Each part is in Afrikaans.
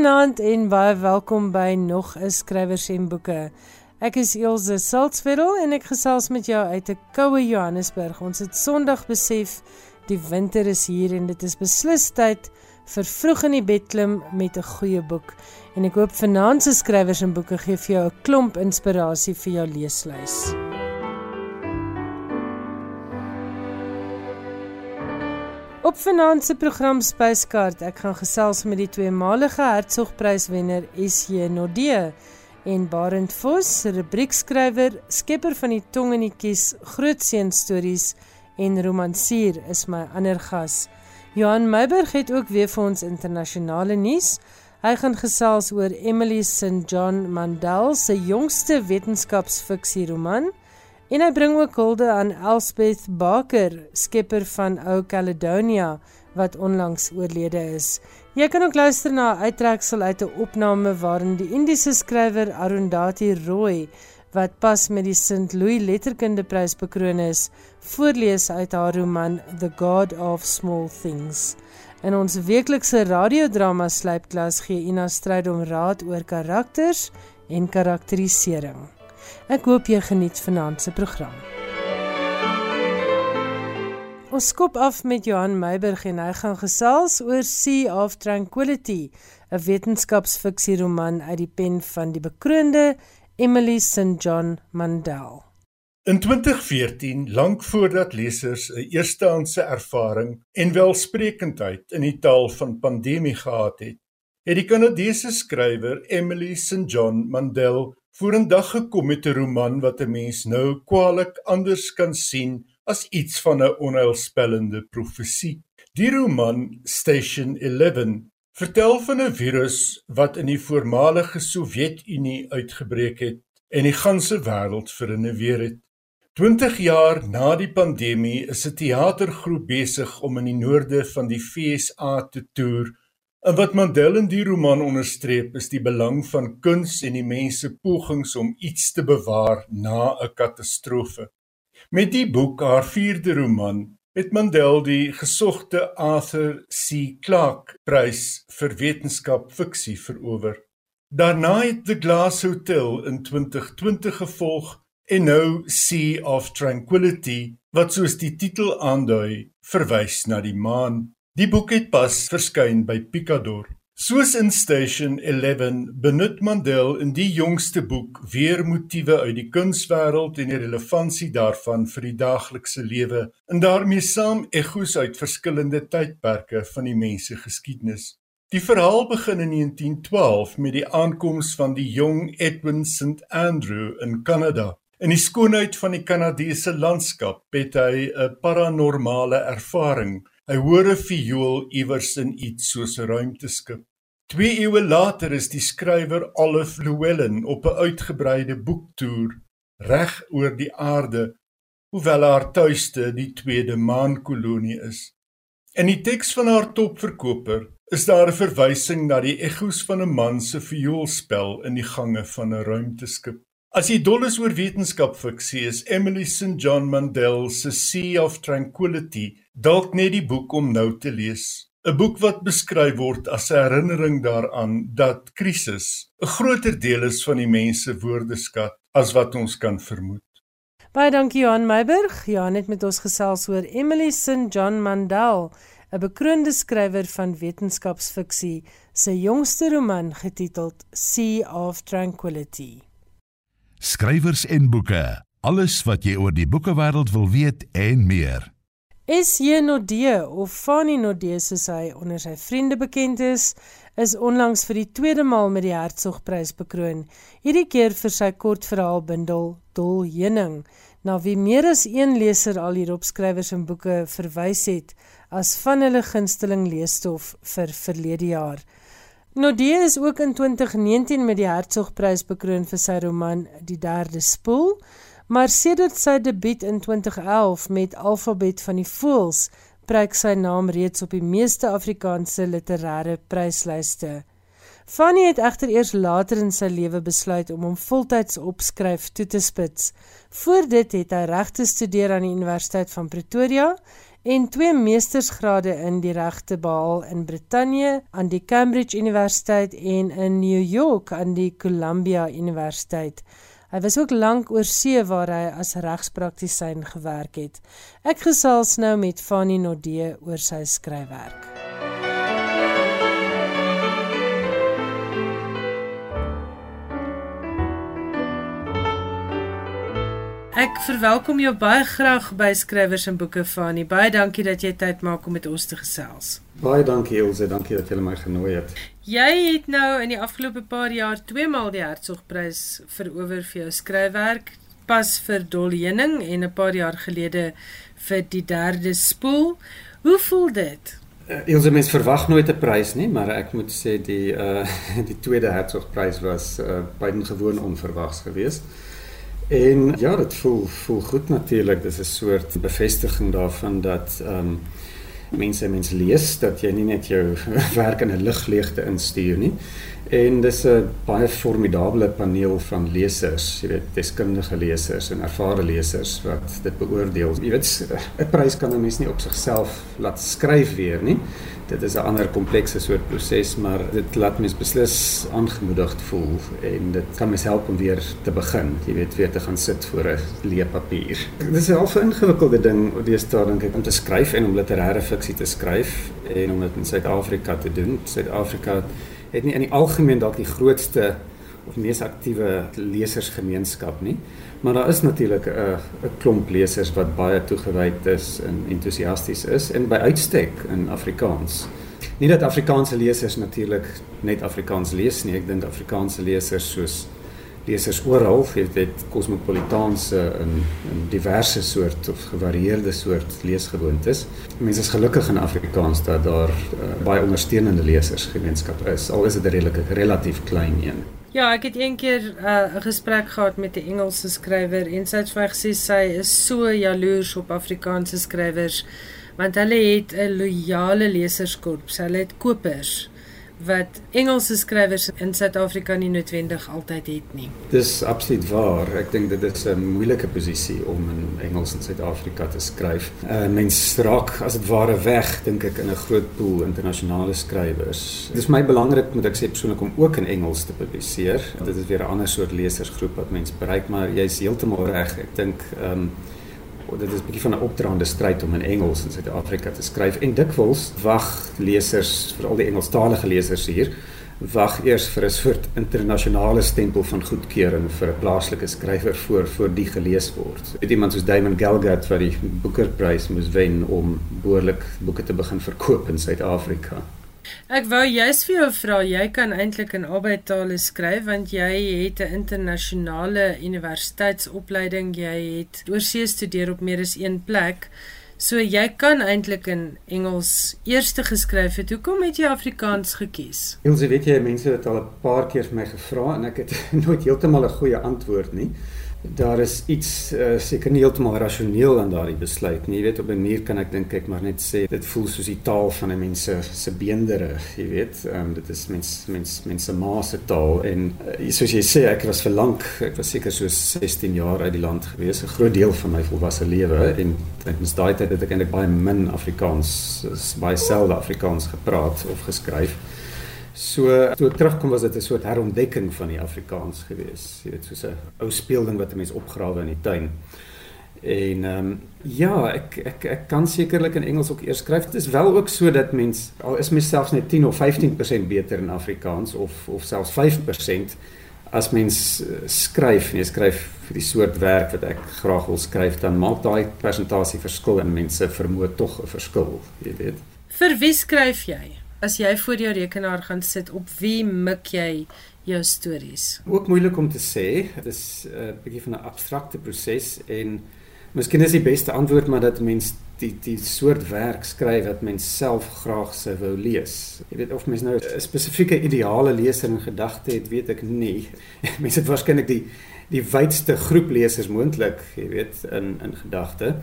Goeienaand en baie welkom by nog 'n skrywers en boeke. Ek is Elsje Salzwetel en ek gesels met jou uit 'n koue Johannesburg. Ons het Sondag besef die winter is hier en dit is beslis tyd vir vroeg in die bed klim met 'n goeie boek. En ek hoop vanaand se skrywers en boeke gee vir jou 'n klomp inspirasie vir jou leeslys. Op vanaand se program Spyskaart, ek gaan gesels met die tweemalige Hertsgpryswenner SJ Nodee en Barend Vos, rubriekskrywer, skepper van die Tong in die Kies, grootseun stories en romansier is my ander gas. Johan Meiberg het ook weer vir ons internasionale nuus. Hy gaan gesels oor Emily St John Mandel se jongste wetenskapsfiksie roman. En hy bring ook hulde aan Elspeth Baker, skepper van Ou Caledonia wat onlangs oorlede is. Jy kan ook luister na 'n uittreksel uit 'n opname waarin die Indiese skrywer Arundhati Roy wat pas met die St Louis Letterkundeprys bekroon is, voorlees uit haar roman The God of Small Things. In ons weeklikse radiodrama slypklas gee Ina stryd om raad oor karakters en karakterisering. Ek hoop jy geniet vanaand se program. Ons skop af met Johan Meiberg en hy gaan gesels oor Sea of Tranquility, 'n wetenskapsfiksie roman uit die pen van die bekroonde Emily St John Mandel. In 2014, lank voordat lesers 'n eerstehandse ervaring en welsprekendheid in die taal van pandemie gehad het, het die Kanadese skrywer Emily St John Mandel vorendag gekom met 'n roman wat 'n mens nou kwaliek anders kan sien as iets van 'n onheilspellende profesie. Die roman Station 11 vertel van 'n virus wat in die voormalige Sowjetunie uitgebreek het en die ganse wêreld verinneweer het. 20 jaar na die pandemie is 'n teatergroep besig om in die noorde van die FSA te toer En wat Mandela in die roman onderstreep is die belang van kuns en die mense pogings om iets te bewaar na 'n katastrofe. Met die boek haar vierde roman het Mandela die gesogte Arthur C. Clarke Prys vir wetenskap fiksie verower. Daarna het The Glass Hotel in 2020 gevolg en nou Sea of Tranquility wat soos die titel aandui verwys na die maan. Die boek het pas verskyn by Picador. Soos in Station 11 benut Mandel in die jongste boek weer motiewe uit die kunswêreld en die relevantie daarvan vir die daaglikse lewe en daarmee saam ekkoes uit verskillende tydperke van die mense geskiedenis. Die verhaal begin in 1912 met die aankoms van die jong Edwin St Andrew in Kanada. In die skoonheid van die Kanadese landskap het hy 'n paranormale ervaring Hy hoor 'n viool iewers in iets soos 'n ruimteskip. 2 eeue later is die skrywer Olive Llewellyn op 'n uitgebreide boektoer reg oor die aarde, hoewel haar tuiste die tweede maankolonie is. In die teks van haar topverkoper is daar 'n verwysing na die ekko's van 'n man se vioolspel in die gange van 'n ruimteskip. As jy dol is oor wetenskapfiksie, is Emily St John Mandel se Sea of Tranquility dalk net die boek om nou te lees. 'n Boek wat beskryf word as 'n herinnering daaraan dat krisis 'n groter deel is van die mens se woordeskat as wat ons kan vermoed. Baie dankie Johan Meiburg. Johan het met ons gesels oor Emily St John Mandel, 'n bekroonde skrywer van wetenskapsfiksie, se jongste roman getiteld Sea of Tranquility. Skrywers en boeke. Alles wat jy oor die boekewêreld wil weet en meer. S.J. Nodee of Fanny Nodee soos hy onder sy vriende bekend is, is onlangs vir die tweede maal met die Hertsgprys bekroon. Hierdie keer vir sy kortverhaalbundel Dol Heuning, na wie meer as een leser al hierop skrywers en boeke verwys het as van hulle gunsteling leesstof vir verlede jaar. Nodie is ook in 2019 met die Hertsgprys bekroon vir sy roman Die Derde Spoel, maar sedert sy debuut in 2011 met Alfabet van die Voëls, pryk sy naam reeds op die meeste Afrikaanse literêre pryslyste. Fanny het egter eers later in sy lewe besluit om hom voltyds opskryf toe te spits. Voor dit het hy regte studeer aan die Universiteit van Pretoria en twee meestersgrade in die regte behaal in Brittanje aan die Cambridge Universiteit en in New York aan die Columbia Universiteit. Hy was ook lank oor see waar hy as regspraktisyn gewerk het. Ek gesels nou met Fanny Nodee oor sy skryfwerk. Ek verwelkom jou baie graag by Skrywers en Boeke Fani. Baie dankie dat jy tyd maak om met ons te gesels. Baie dankie Elsje, dankie dat jy my genooi het. Jy het nou in die afgelope paar jaar twee maal die Hertzogprys verower vir jou skryfwerk, pas vir Dolhening en 'n paar jaar gelede vir die derde spoel. Hoe voel dit? Elsje mens verwag nooit 'n prys nie, maar ek moet sê die uh die tweede Hertzogprys was uh buitengewoon onverwags geweest. En ja, dit voel voel goed natuurlik. Dit is 'n soort bevestiging daarvan dat ehm um, mense mense lees dat jy nie net jou werk in 'n ligleegte instuur nie. En dis 'n baie formidable paneel van lesers, jy weet, deskundige lesers en ervare lesers wat dit beoordeel. Jy weet, 'n prys kan 'n mens nie op sigself laat skryf weer nie. Dit is 'n ander komplekse soort proses, maar dit laat mens beslis aangemoedigd voel en dit kan mens help om weer te begin, jy weet, weer te gaan sit voor 'n leë papier. Dit is 'n half ingewikkelde ding deesdae dink ek om te skryf en om literêre fiksie te skryf en om dit in Suid-Afrika te doen. Suid-Afrika het nie in die algemeen dalk die grootste of mees aktiewe lesersgemeenskap nie. Maar daar is natuurlik 'n 'n klomp lesers wat baie toegewyd is en entoesiasties is en by uitstek in Afrikaans. Nie dat Afrikaanse lesers natuurlik net Afrikaans lees nie. Ek dink Afrikaanse lesers soos lesers oral, het dit kosmopolitaanse en en diverse soort of gevarieerde soort leesgewoontes. Mense is gelukkig in Afrikaans dat daar uh, baie ondersteunende lesersgemeenskap is. Al is dit 'n redelike relatief klein een. Ja, ek het een keer uh, 'n uh, gesprek gehad met 'n Engelse skrywer en sy het vir my gesê sy is so jaloers op Afrikaanse skrywers want hulle het 'n loyale leserskorps. Hulle het kopers wat Engelse skrywers in Suid-Afrika nie noodwendig altyd het nie. Dis absoluut waar. Ek dink dit is 'n moeilike posisie om in Engels in Suid-Afrika te skryf. Uh mense raak as dit ware weg, dink ek, in 'n groot pool internasionale skrywers. Dit is my belangrik moet ek sê persoonlik om ook in Engels te publiseer. Dit is weer 'n ander soort lesersgroep wat mense bereik, maar jy's heeltemal reg. Ek dink ehm um, dit is 'n bietjie van 'n opdraande stryd om in Engels in Suid-Afrika te skryf en dikwels wag lesers, veral die Engelstalige lesers hier, wag eers vir 'n soort internasionale stempel van goedkeuring vir 'n plaaslike skrywer voor voor die gelees word. Het iemand soos Damon Galgut wat die Booker-prys moes wen om behoorlik boeke te begin verkoop in Suid-Afrika. Ek wou juist vir jou vra, jy kan eintlik in albei tale skryf want jy het 'n internasionale universiteitsopleiding, jy het oorsee studeer op meer as een plek. So jy kan eintlik in Engels eerste geskryf het. Hoekom het jy Afrikaans gekies? Ons weet jy mense het al 'n paar keer vir my gevra en ek het nooit heeltemal 'n goeie antwoord nie daar is iets uh, seker nie heeltemal rasioneel aan daardie besluit nie. Jy weet op 'n manier kan ek dink ek maar net sê dit voel soos die taal van 'n mens se se beendere, jy weet. Um, dit is mens mens mense ma se taal en uh, soos jy sê ek was vir lank, ek was seker so 16 jaar uit die land gewees, 'n groot deel van my volwasse lewe en tydens daai tyd het ek eintlik baie min Afrikaans, baie selde Afrikaans gepraat of geskryf. So toe ek terugkom was dit 'n soort herontdekking van die Afrikaans gewees. Jy weet soos 'n ou speelding wat 'n mens opgrawe in die tuin. En ehm um, ja, ek ek ek kan sekerlik in Engels ook eers skryf. Dit is wel ook so dat mens al is mens selfs net 10 of 15% beter in Afrikaans of of selfs 5% as mens uh, skryf, nee, skryf vir die soort werk wat ek graag wil skryf, dan maak daai persentasie verskil en mense vermoed tog 'n verskil, jy weet. Vir wie skryf jy? As jy voor jou rekenaar gaan sit, op wie mik jy jou stories? Ook moeilik om te sê. Dit is 'n uh, bietjie van 'n abstrakte proses en miskien is die beste antwoord maar dat mens die die soort werk skryf wat mens self graag sou wou lees. Jy weet of mens nou 'n spesifieke ideale leser in gedagte het, weet ek nie. Mense het waarskynlik die die wydste groep lesers moontlik, jy weet, in in gedagte.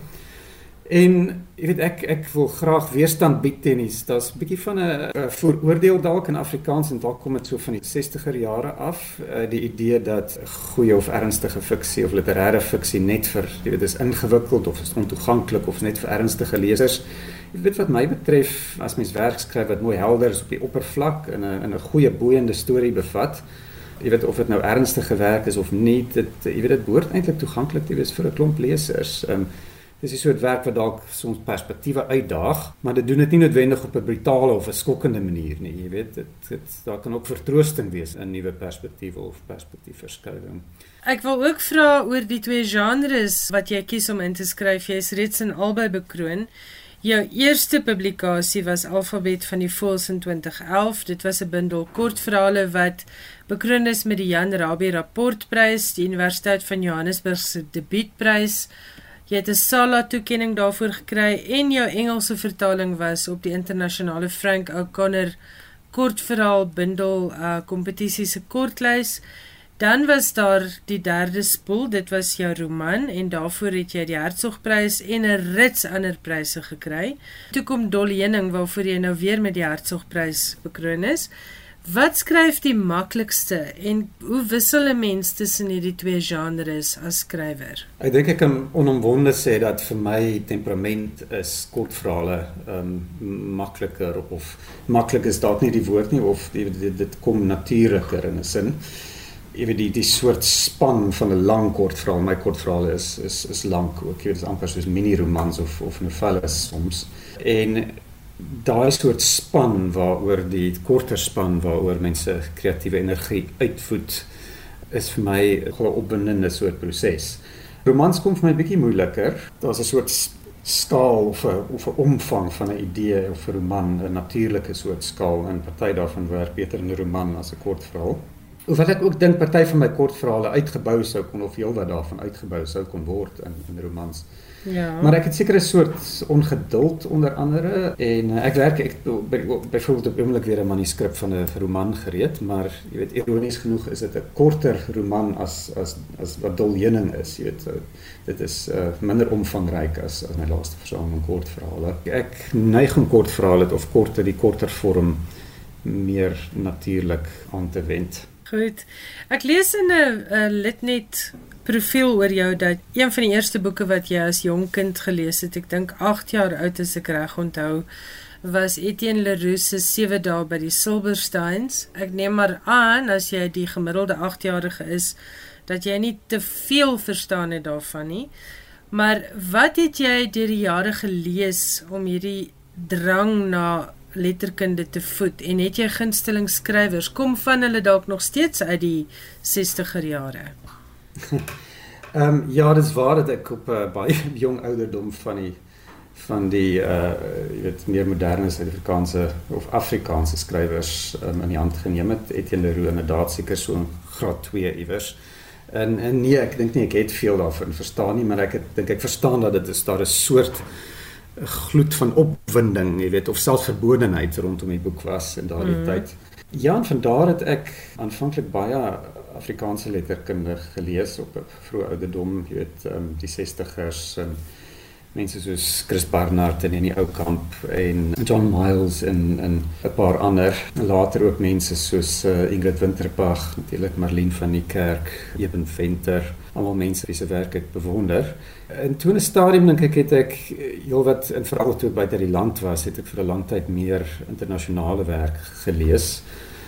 En jy weet ek ek wil graag weerstand bied tennis. Daar's 'n bietjie van 'n vooroordeel dalk in Afrikaans en dalk kom dit so van die 60er jare af, uh, die idee dat goeie of ernstige fiksie of literêre fiksie net vir jy weet is ingewikkeld of is ontoeganklik of net vir ernstige lesers. Jy weet wat my betref, as mens werk skryf wat mooi helder is op die oppervlak en 'n 'n goeie boeiende storie bevat, jy weet of dit nou ernstige werk is of nie, dit jy weet dit behoort eintlik toeganklik te wees vir 'n klomp lesers. Um, Dis 'n soort werk wat dalk soms perspektiewe uitdaag, maar dit doen dit nie noodwendig op 'n brutale of 'n skokkende manier nie. Jy weet, dit dit daar kan ook vertroosting wees in nuwe perspektiewe of perspektiefverskywing. Ek wil ook vra oor die twee genres wat jy kies om in te skryf. Jy is reeds in albei bekroon. Jou eerste publikasie was Alfabet van die Voëls in 2011. Dit was 'n bundel kortverhale wat bekroon is met die Jan Rabie Rapportprys, die Universiteit van Johannesburg se debuutprys. Jy het 'n SALA toekenning daarvoor gekry en jou Engelse vertaling was op die internasionale Frank O'Connor kortverhaal bundel uh kompetisie se kortlys. Dan was daar die derde spoel, dit was jou roman en daarvoor het jy die Hertzogprys en 'n rits ander pryse gekry. Toe kom Dolly Henning waarvoor jy nou weer met die Hertzogprys bekroon is. Wat skryf die maklikste en hoe wissel 'n mens tussen hierdie twee genres as skrywer? Ek dink ek kan onomwonde sê dat vir my temperament is kortverhale um makliker of maklik is dalk nie die woord nie of dit dit, dit kom natuurliker in 'n sin. Jy weet die die soort span van 'n lang kortverhaal, my kortverhale is is is lank ook. Dit is amper soos mini romans of of novelles soms. En daai soort span waaroor die korter span waaroor mense kreatiewe energie uitvoed is vir my 'n opwindende soort proses. Romans kom vir my bietjie moeiliker. Daar's 'n soort skaal of 'n of 'n omvang van 'n idee of 'n roman, 'n natuurlike soort skaal en party daarvan werk beter in 'n roman as 'n kort verhaal. Of wat ek ook dink party van my kortverhale uitgebou sou kon of heelwat daarvan uitgebou sou kon word in in romans. Ja. Maar ek het seker 'n soort ongeduld onder andere en uh, ek werk ek byvoorbeeld op oomblik weer 'n manuskrip van 'n roman gereed, maar jy weet ironies genoeg is dit 'n korter roman as as as wat Doljening is, jy weet. So, dit is uh, minder omvangryk as as my laaste versameling kortverhale. Ek neig om kortverhale of korter die korter vorm meer natuurlik aan te wend. Goed. Ek lees in 'n Litnet profiel oor jou dat een van die eerste boeke wat jy as jong kind gelees het, ek dink 8 jaar oud as ek reg onthou, was Etienne Leroux se Sewe dae by die Silversteins. Ek neem maar aan as jy die gemiddelde 8-jarige is dat jy nie te veel verstaan het daarvan nie. Maar wat het jy deur die jare gelees om hierdie drang na letterkunde te voed en het jy gunsteling skrywers kom van hulle dalk nog steeds uit die 60er jare? Ehm um, ja, dit is waar dat ek op 'n uh, baie jong ouderdom van die van die uh jy weet meer moderne Suid-Afrikaanse of Afrikaanse skrywers um, in die hand geneem het. Etienne Leroux inderdaad seker so in graad 2 iewers. En en nee, ek dink nie ek het veel daarvan verstaan nie, maar ek dink ek verstaan dat dit is daar 'n soort gloed van opwinding, jy weet, of selfverbodenheid rondom die boek was in daardie mm. tyd. Ja, en van daar het ek aanvanklik baie Afrikaanse letterkunde gelees op 'n vroeë ouderdom, jy weet, um, die 60ers en mense soos Chris Barnard en Annie Oukamp en John Miles en en 'n paar ander. Later ook mense soos uh, Ingrid Winterbach, natuurlik Marlene van die Kerk, Eben Venter, almal mense wie se werk ek bewonder. En toe 'n stadium dink ek het ek heelwat in veral toe buite die land was, het ek vir 'n lang tyd meer internasionale werk gelees.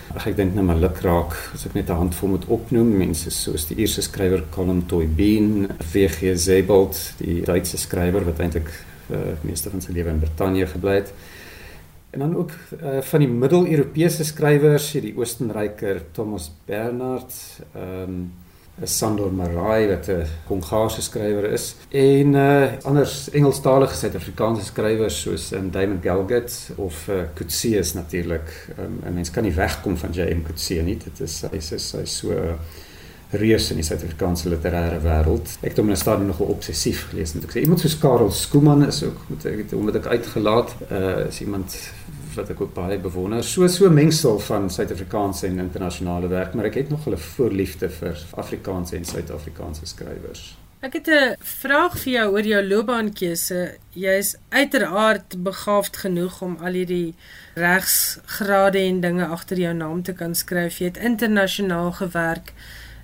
Ag ek dink net maar lukraak as ek net 'n handvol moet opnoem mense soos die Ierse skrywer Colin Toybeen, VG Zebold, die Duitse skrywer wat eintlik uh, meeste van sy lewe in Brittanje gebly het. En dan ook uh, van die Middel-Europese skrywers, die Oostenryker Thomas Bernhard, ehm um, Sandor Marai wat 'n Hongaarse skrywer is en uh anders Engelstalige Suid-Afrikaanse skrywers soos um, Damon Galgut of uh, Coetzee is natuurlik um, en mens kan nie wegkom van J.M. Coetzee nie dit is hy is hy so reus in die Suid-Afrikaanse literêre wêreld ek het hom in 'n stadium nogal obsessief gelees en ek sê iemand soos Karel Skooman is ook moet ek het hom met ek uitgelaat uh is iemand wat ek ook baie bewonder. So so mengsel van Suid-Afrikaanse en internasionale werk, maar ek het nog 'n voorliefde vir Afrikaanse en Suid-Afrikaanse skrywers. Ek het 'n vraag vir jou oor jou loopbaankeuse. Jy's uiteraard begaafd genoeg om al hierdie regsgrade en dinge agter jou naam te kan skryf. Jy het internasionaal gewerk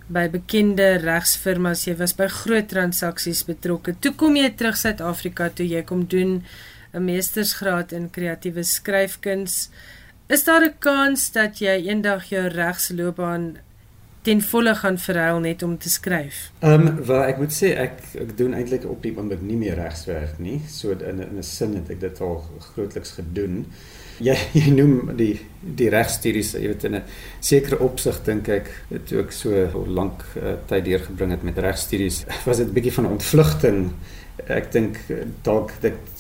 by bekende regsfirmas. Jy was by groot transaksies betrokke. Toe kom jy terug Suid-Afrika toe jy kom doen 'n meestersgraad in kreatiewe skryfkuns. Is daar 'n kans dat jy eendag jou regsloopbaan ten volle gaan verhuil net om te skryf? Ehm um, wel ek moet sê ek ek doen eintlik op die oomblik nie meer regswerk nie. So in in 'n sin het ek dit al grootliks gedoen. Jy jy noem die die regstudies, jy weet in 'n sekere opsig dink ek toe ek so lank uh, tyd deurgebring het met regstudies, was dit 'n bietjie van ontvlugting. Ek dink dalk dit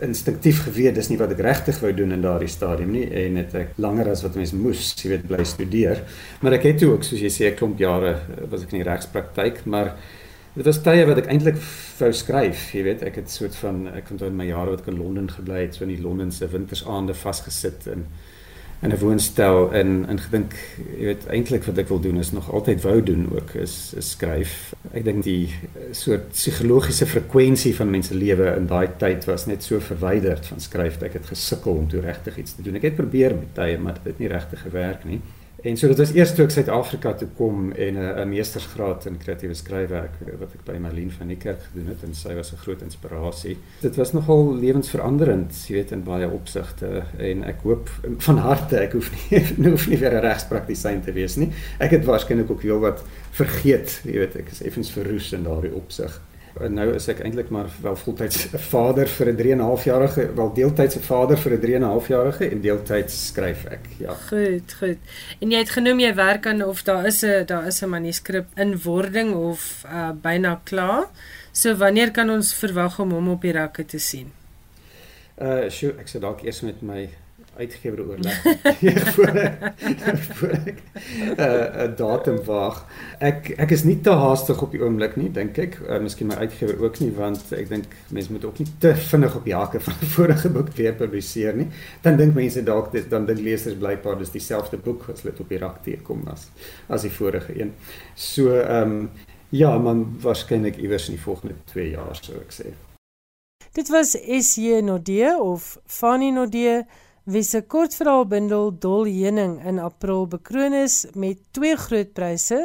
instinktief geweet dis nie wat ek regtig wou doen in daardie stadium nie en het ek langer as wat mens moes, jy weet, bly studeer. Maar ek het toe ook soos jy sê 'n klomp jare eh, was ek in die regspraktyk, maar dit was tye wat ek eintlik wou skryf, jy weet, ek het soort van ek het in my jare wat ek in Londen gebly het, so in die Londense wintersaande vasgesit en in 'n woonstel en en gedink jy weet eintlik wat ek wil doen is nog altyd wou doen ook is, is skryf. Ek dink die eh, soort psigologiese frekwensie van mense lewe in daai tyd was net so verwyderd van skryf dat ek het gesukkel om toe regtig iets te doen. Ek het probeer met tye maar dit het nie regtig gewerk nie. En so dit was eers toe ek Suid-Afrika toe kom en 'n uh, meestersgraad in kreatiewe skryfwerk wat ek by Marlene van die kerk gedoen het en sy was 'n groot inspirasie. Dit was nogal lewensveranderend, jy weet in baie opsigte en ek hoop van harte ek hoef nie nou hoef nie weer 'n regspraktisyn te wees nie. Ek het waarskynlik ook heelwat vergeet, jy weet ek is effens verroes in daardie opsig nou is ek eintlik maar wel voltyds 'n vader vir 'n 3 en 'n half jarige, wel deeltydse vader vir 'n 3 en 'n half jarige en deeltyds skryf ek. Ja. Goed, goed. En jy het genoem jy werk aan of daar is 'n daar is 'n manuskrip in wording of uh byna klaar. So wanneer kan ons verwag om hom op die rakke te sien? Uh sjoe, ek sê dalk eers met my uitgewer oorleg voor voor ek 'n uh, 'n datum waag. Ek ek is nie te haastig op die oomblik nie, dink ek. Uh, miskien my uitgewer ook nie want ek dink mense moet ook nie te vinnig op die hakke van die vorige boek weer publiseer nie. Dan dink mense dalk dit dan dink lesers blykbaar dis dieselfde boek wat hulle op die rak teekom as as die vorige een. So ehm um, ja, man waarskynlik iewers in die volgende 2 jaar sou ek sê. Dit was SJ Nodee of Fanny Nodee wie se kortverhaalbundel Dol Heuning in April bekroon is met twee groot pryse,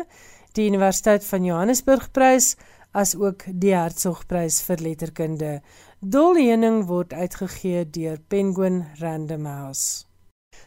die Universiteit van Johannesburg prys as ook die Hertzogprys vir letterkunde. Dol Heuning word uitgegee deur Penguin Random House.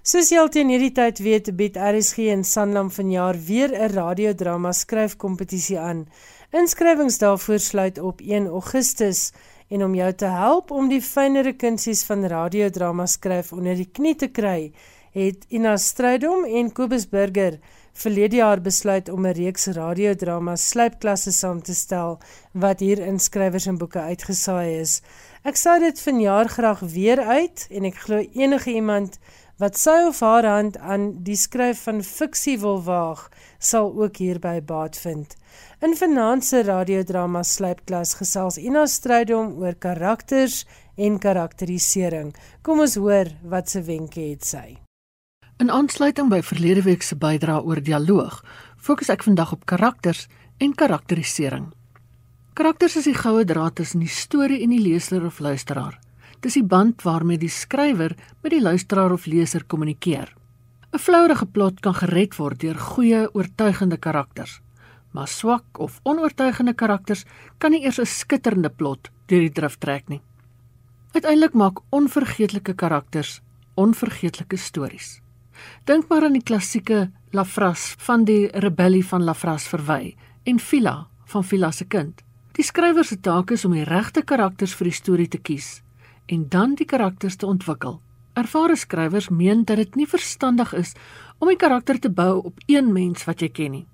Soos al teen hierdie tyd weet, bied RSG en Sanlam vanjaar weer 'n radiodrama skryfkompetisie aan. Inskrywings daarvoor sluit op 1 Augustus en om jou te help om die fynere kunsies van radiodrama skryf onder die knie te kry, het Ina Strydom en Kobus Burger verlede jaar besluit om 'n reeks radiodrama slypklasse saam te stel wat hier in skrywers en boeke uitgesaai is. Ek sou dit vanjaar graag weer uit en ek glo enige iemand wat sy of haar hand aan die skryf van fiksie wil waag, sal ook hierby baat vind. In vanaand se radiodrama Slypklas gesels Ina Strydom oor karakters en karakterisering. Kom ons hoor wat se wenke het sy. In aansluiting by verlede week se bydrae oor dialoog, fokus ek vandag op karakters en karakterisering. Karakters is die goue draad tussen die storie en die leser of luisteraar. Dis die band waarmee die skrywer met die luisteraar of leser kommunikeer. 'n Vlouerige plot kan gered word deur goeie, oortuigende karakters maar swak of onoortuigende karakters kan nie eers 'n skitterende plot deur die drif trek nie. Uiteindelik maak onvergeetlike karakters onvergeetlike stories. Dink maar aan die klassieke Lafras van die rebellie van Lafras verwy en Phila van Phila se kind. Die skrywer se taak is om die regte karakters vir die storie te kies en dan die karakters te ontwikkel. Ervare skrywers meen dat dit nie verstandig is om 'n karakter te bou op een mens wat jy ken nie.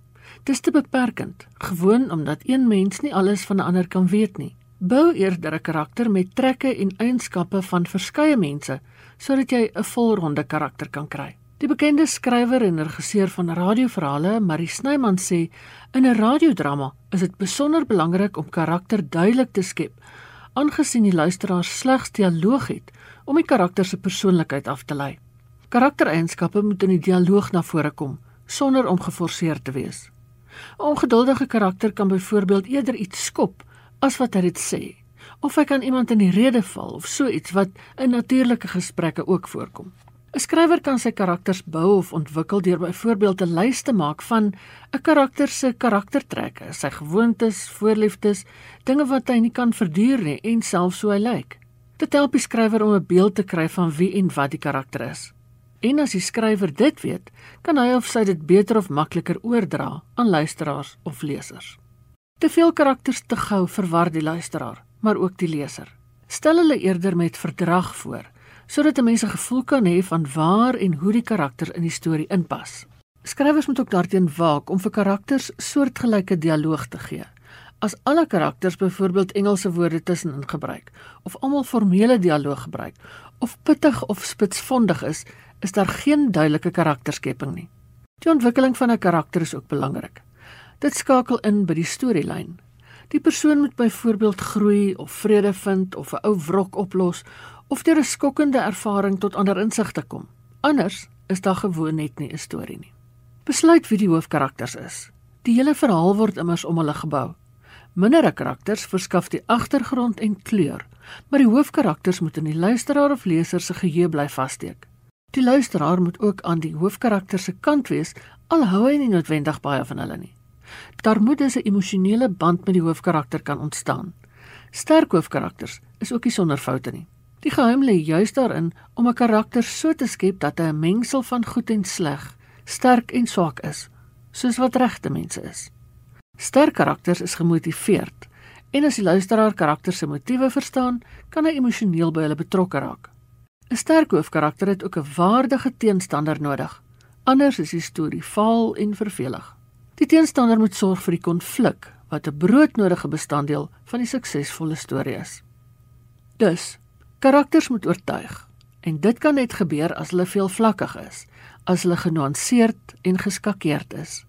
Dis te beperkend, gewoon omdat een mens nie alles van 'n ander kan weet nie. Bou eerder 'n karakter met trekke en eienskappe van verskeie mense sodat jy 'n volronde karakter kan kry. Die bekende skrywer en regisseur van radioverhale, Marie Snyman sê, in 'n radiodrama is dit besonder belangrik om karakter duidelik te skep, aangesien die luisteraar slegs dialoog het om die karakter se persoonlikheid af te lei. Karaktereienskappe moet in die dialoog na vore kom sonder om geforseer te wees. 'n Ongeduldige karakter kan byvoorbeeld eerder iets skop as wat hy dit sê, of hy kan iemand in die rede val of so iets wat in natuurlike gesprekke ook voorkom. 'n Skrywer kan sy karakters bou of ontwikkel deur byvoorbeeld 'n lys te maak van 'n karakter se karaktertrekke, sy gewoontes, voorliefdes, dinge wat hy nie kan verduur nie en selfs hoe hy lyk. Dit help die skrywer om 'n beeld te kry van wie en wat die karakter is. En as die skrywer dit weet, kan hy of sy dit beter of makliker oordra aan luisteraars of lesers. Te veel karakters te gou verwar die luisteraar, maar ook die leser. Stel hulle eerder met verdrag voor, sodat 'n mens 'n gevoel kan hê van waar en hoe die karakter in die storie inpas. Skrywers moet ook daarteen waak om vir karakters soortgelyke dialoog te gee. As alle karakters byvoorbeeld Engelse woorde tussenin gebruik of almal formele dialoog gebruik of pittig of spitsvondig is, is daar geen duidelike karakterskepping nie. Die ontwikkeling van 'n karakter is ook belangrik. Dit skakel in by die storielyn. Die persoon moet byvoorbeeld groei of vrede vind of 'n ou wrok oplos of deur 'n skokkende ervaring tot ander insigte kom. Anders is daar gewoon net nie 'n storie nie. Besluit wie die hoofkarakters is. Die hele verhaal word immers om hulle gebou. Mindere karakters verskaf die agtergrond en kleur, maar die hoofkarakters moet in die luisteraar of leser se geheue bly vassteek. Die luisteraar moet ook aan die hoofkarakter se kant wees, al hou hy nie noodwendig baie van hulle nie. Daar moet 'n emosionele band met die hoofkarakter kan ontstaan. Sterk hoofkarakters is ook nie sonder foute nie. Die geheim lê juis daarin om 'n karakter so te skep dat hy 'n mengsel van goed en sleg, sterk en swak is, soos wat regte mense is. Sterk karakters is gemotiveerd en as die luisteraar karakter se motiewe verstaan, kan hy emosioneel by hulle betrokke raak. 'n Sterk hoofkarakter het ook 'n waardige teenstander nodig. Anders is die storie vaal en vervelig. Die teenstander moet sorg vir die konflik wat 'n broodnodige bestanddeel van die suksesvolle storie is. Dus, karakters moet oortuig en dit kan net gebeur as hulle veelvlakkig is, as hulle genuanceerd en geskakeerd is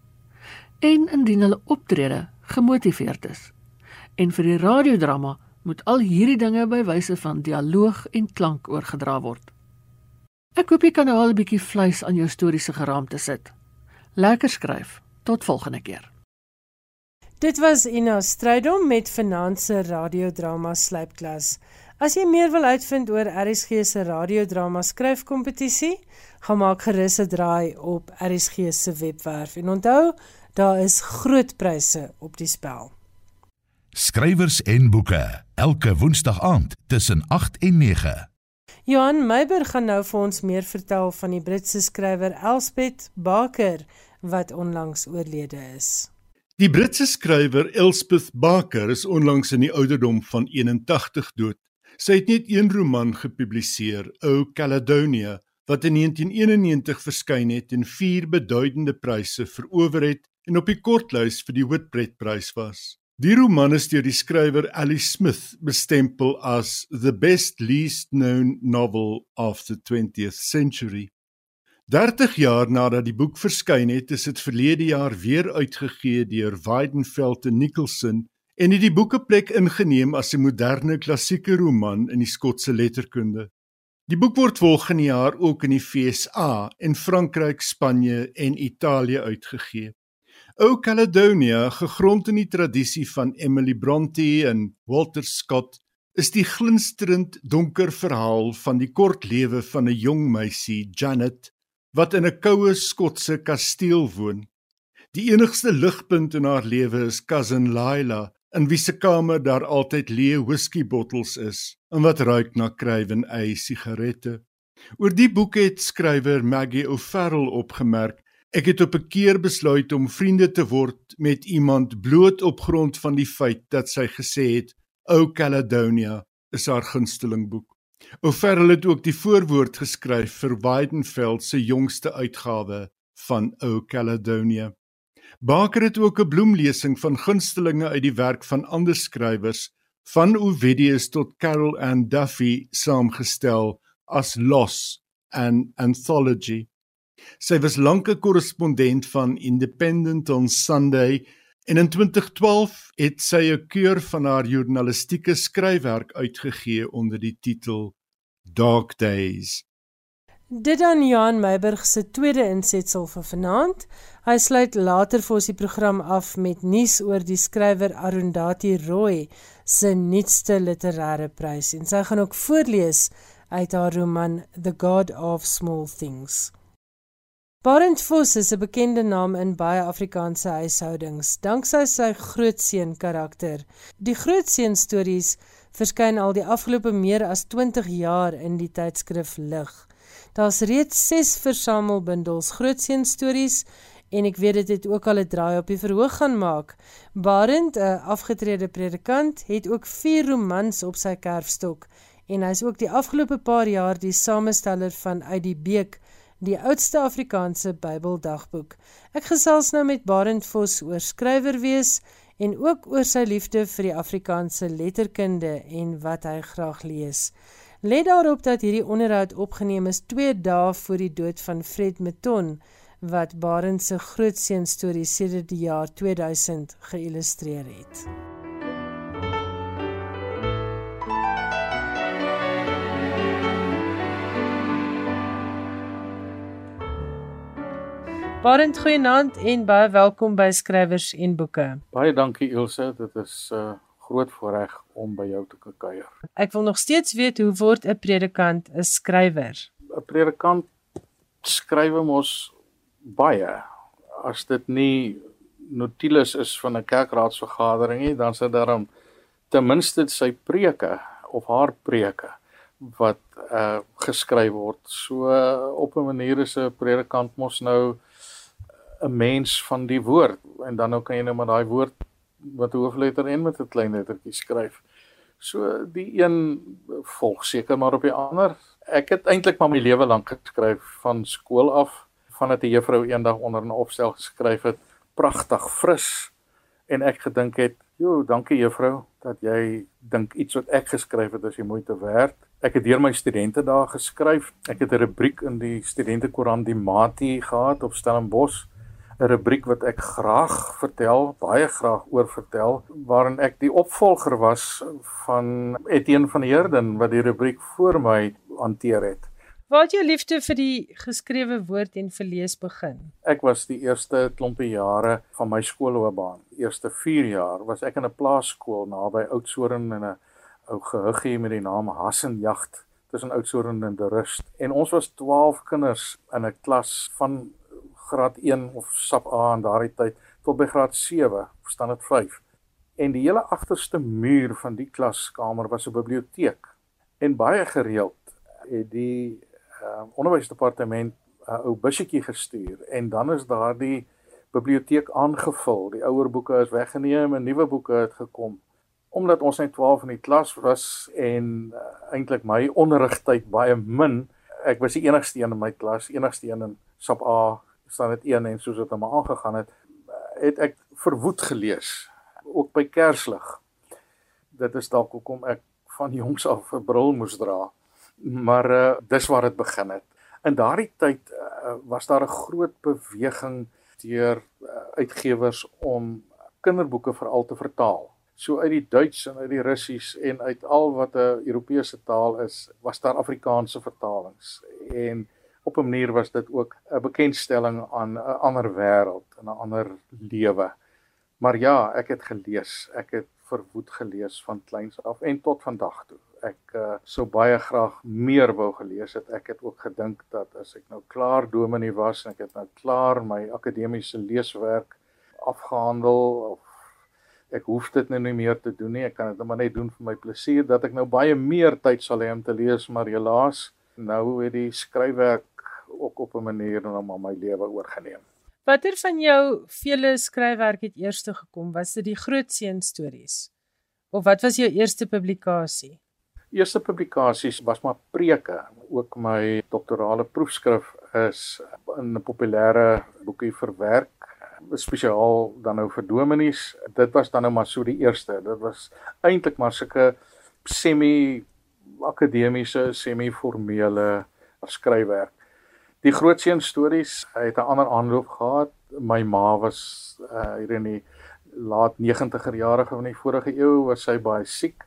en indien hulle optrede gemotiveerd is. En vir die radiodrama moet al hierdie dinge by wyse van dialoog en klank oorgedra word. Ek hoop jy kan nou al 'n bietjie vleis aan jou storie se geraamte sit. Lekker skryf. Tot volgende keer. Dit was Ina Strydom met Finanse Radiodrama Slypklas. As jy meer wil uitvind oor RSG se radiodrama skryfkompetisie, gaan maak gerus 'n draai op RSG se webwerf en onthou Daar is groot pryse op die spel. Skrywers en boeke elke woensdag aand tussen 8 en 9. Johan Meiber gaan nou vir ons meer vertel van die Britse skrywer Elspeth Barker wat onlangs oorlede is. Die Britse skrywer Elspeth Barker is onlangs in die ouderdom van 81 dood. Sy het net een roman gepubliseer, O Caledonia, wat in 1991 verskyn het en vier beduidende pryse verower het en op die kortlys vir die Whitbread-prys was. Die roman is deur die skrywer Alice Smith bestempel as the best least known novel of the 20th century. 30 jaar nadat die boek verskyn het, is dit verlede jaar weer uitgegee deur Weidenfeld en Nicholson en het die boeke plek ingeneem as 'n moderne klassieke roman in die Skotse letterkunde. Die boek word volgende jaar ook in die FSA en Frankryk, Spanje en Italië uitgegee. O Caledonia, gegrond in die tradisie van Emily Bronte en Walter Scott, is die glinsterend donker verhaal van die kort lewe van 'n jong meisie, Janet, wat in 'n koue Skotse kasteel woon. Die enigste ligpunt in haar lewe is cousin Lila, in wie se kamer daar altyd leë whiskybottels is en wat ruik na krywen ei sigarette. Oor die boek het skrywer Maggie O'Farrell opgemerk Ek het op 'n keer besluit om vriende te word met iemand bloot op grond van die feit dat sy gesê het O Caledonia is haar gunsteling boek. O'Farrell het ook die voorwoord geskryf vir Weidenfeld se jongste uitgawe van O Caledonia. Baker het ook 'n bloemlesing van gunstelinge uit die werk van ander skrywers van Ovidius tot Carol Ann Duffy saamgestel as Loss and Anthology. Sy was lank 'n korrespondent van Independent on Sunday en in 2012 het sy 'n keur van haar journalistieke skryfwerk uitgegee onder die titel Dark Days. Dit dan Johan Meiburg se tweede insetsel vir vanaand. Hy sluit later vir ons die program af met nuus oor die skrywer Arundhati Roy se nuutste literêre prys en sy gaan ook voorlees uit haar roman The God of Small Things. Barend Vos is 'n bekende naam in baie Afrikaanse huishoudings, danksy sy grootseun karakter. Die grootseun stories verskyn al die afgelope meer as 20 jaar in die tydskrif Lig. Daar's reeds 6 versamelbundels grootseun stories en ek weet dit het ook al 'n draai op die verhoog gaan maak. Barend, 'n afgetrede predikant, het ook 4 romans op sy kerfstok en hy's ook die afgelope paar jaar die samesteller van uit die Beek, die oudste Afrikaanse Bybeldagboek. Ek gesels nou met Barend Vos oor skrywer wees en ook oor sy liefde vir die Afrikaanse letterkunde en wat hy graag lees. Let daarop dat hierdie onderhoud opgeneem is 2 dae voor die dood van Fred Meton wat Barend se grootseun storie sedert die jaar 2000 geïllustreer het. Barend goeienaand en baie welkom by Skrywers en Boeke. Baie dankie Ilse, dit is 'n uh, groot voorreg om by jou te kuier. Ek wil nog steeds weet hoe word 'n predikant 'n skrywer? 'n Predikant skrywe mos baie. As dit nie Nautilus is van 'n kerkraadsvergadering nie, dan sit daar ten minste sy preke of haar preke wat uh geskryf word. So op 'n manier is 'n predikant mos nou 'n mens van die woord en dan nou kan jy nou maar daai woord wat hoofletter en met 'n klein lettertjie skryf. So die een volg seker maar op die ander. Ek het eintlik maar my lewe lank geskryf van skool af, vandat 'n juffrou eendag onder 'n opstel geskryf het, pragtig fris en ek gedink het, "Jo, dankie juffrou dat jy dink iets wat ek geskryf het is die moeite werd." Ek het deur my studente daar geskryf. Ek het 'n rubriek in die studentekoerant die Mati gehad op Stellenbosch 'n rubriek wat ek graag vertel, baie graag oor vertel, waarin ek die opvolger was van Etienne van Heerden wat die rubriek voor my hanteer het. Waar het jou liefde vir die geskrewe woord en verlees begin? Ek was die eerste klompie jare van my skoolloopbaan, eerste 4 jaar, was ek in 'n plaaskool naby Oudtshoorn in 'n ou gehuggie met die naam Hassenjagd tussen Oudtshoorn en De Rust. En ons was 12 kinders in 'n klas van graad 1 of SAP A in daardie tyd tot by graad 7, verstaan dit 5. En die hele agterste muur van die klaskamer was 'n biblioteek. En baie gereeld het die uh, onderwysdepartement 'n uh, ou busjie gestuur en dan is daardie biblioteek aangevul. Die ouer boeke is weggeneem en nuwe boeke het gekom. Omdat ons net 12 in die klas was en uh, eintlik my onderrigtyd baie min, ek was die enigste een in my klas, enigste een in SAP A staan dit een en soos dit hom aangegaan het, het ek verwoed gelees ook by Kerslig. Dit is dalk hoekom ek van jongs af 'n bril moes dra. Maar uh dis waar dit begin het. In daardie tyd uh, was daar 'n groot beweging deur uh, uitgewers om kinderboeke veral te vertaal. So uit die Duits en uit die Russies en uit al wat 'n Europese taal is, was daar Afrikaanse vertalings. En op 'n manier was dit ook 'n bekendstelling aan 'n ander wêreld en 'n ander lewe. Maar ja, ek het gelees, ek het verwoed gelees van kleins af en tot vandag toe. Ek uh, sou baie graag meer wou gelees het. Ek het ook gedink dat as ek nou klaar dominee was en ek het nou klaar my akademiese leeswerk afgehandel of ek hoef dit nou nie meer te doen nie. Ek kan dit nou maar net doen vir my plesier dat ek nou baie meer tyd sal hê om te lees, maar helaas nou het die skryfwerk ook op 'n manier na my lewe oorgeneem. Watter van jou vele skryfwerk het eers gekom? Was dit die groot seun stories? Of wat was jou eerste publikasie? Eerste publikasies was maar preke. Ook my doktorale proefskrif is in 'n populêre boekie verwerk spesiaal dan nou vir dominees. Dit was dan nou maar so die eerste. Dit was eintlik maar sulke semi akademiese, semi formele skryfwerk. Die grootseun stories het 'n ander aanloop gehad. My ma was uh, hier in die laat 90er jare van die vorige eeu was sy baie siek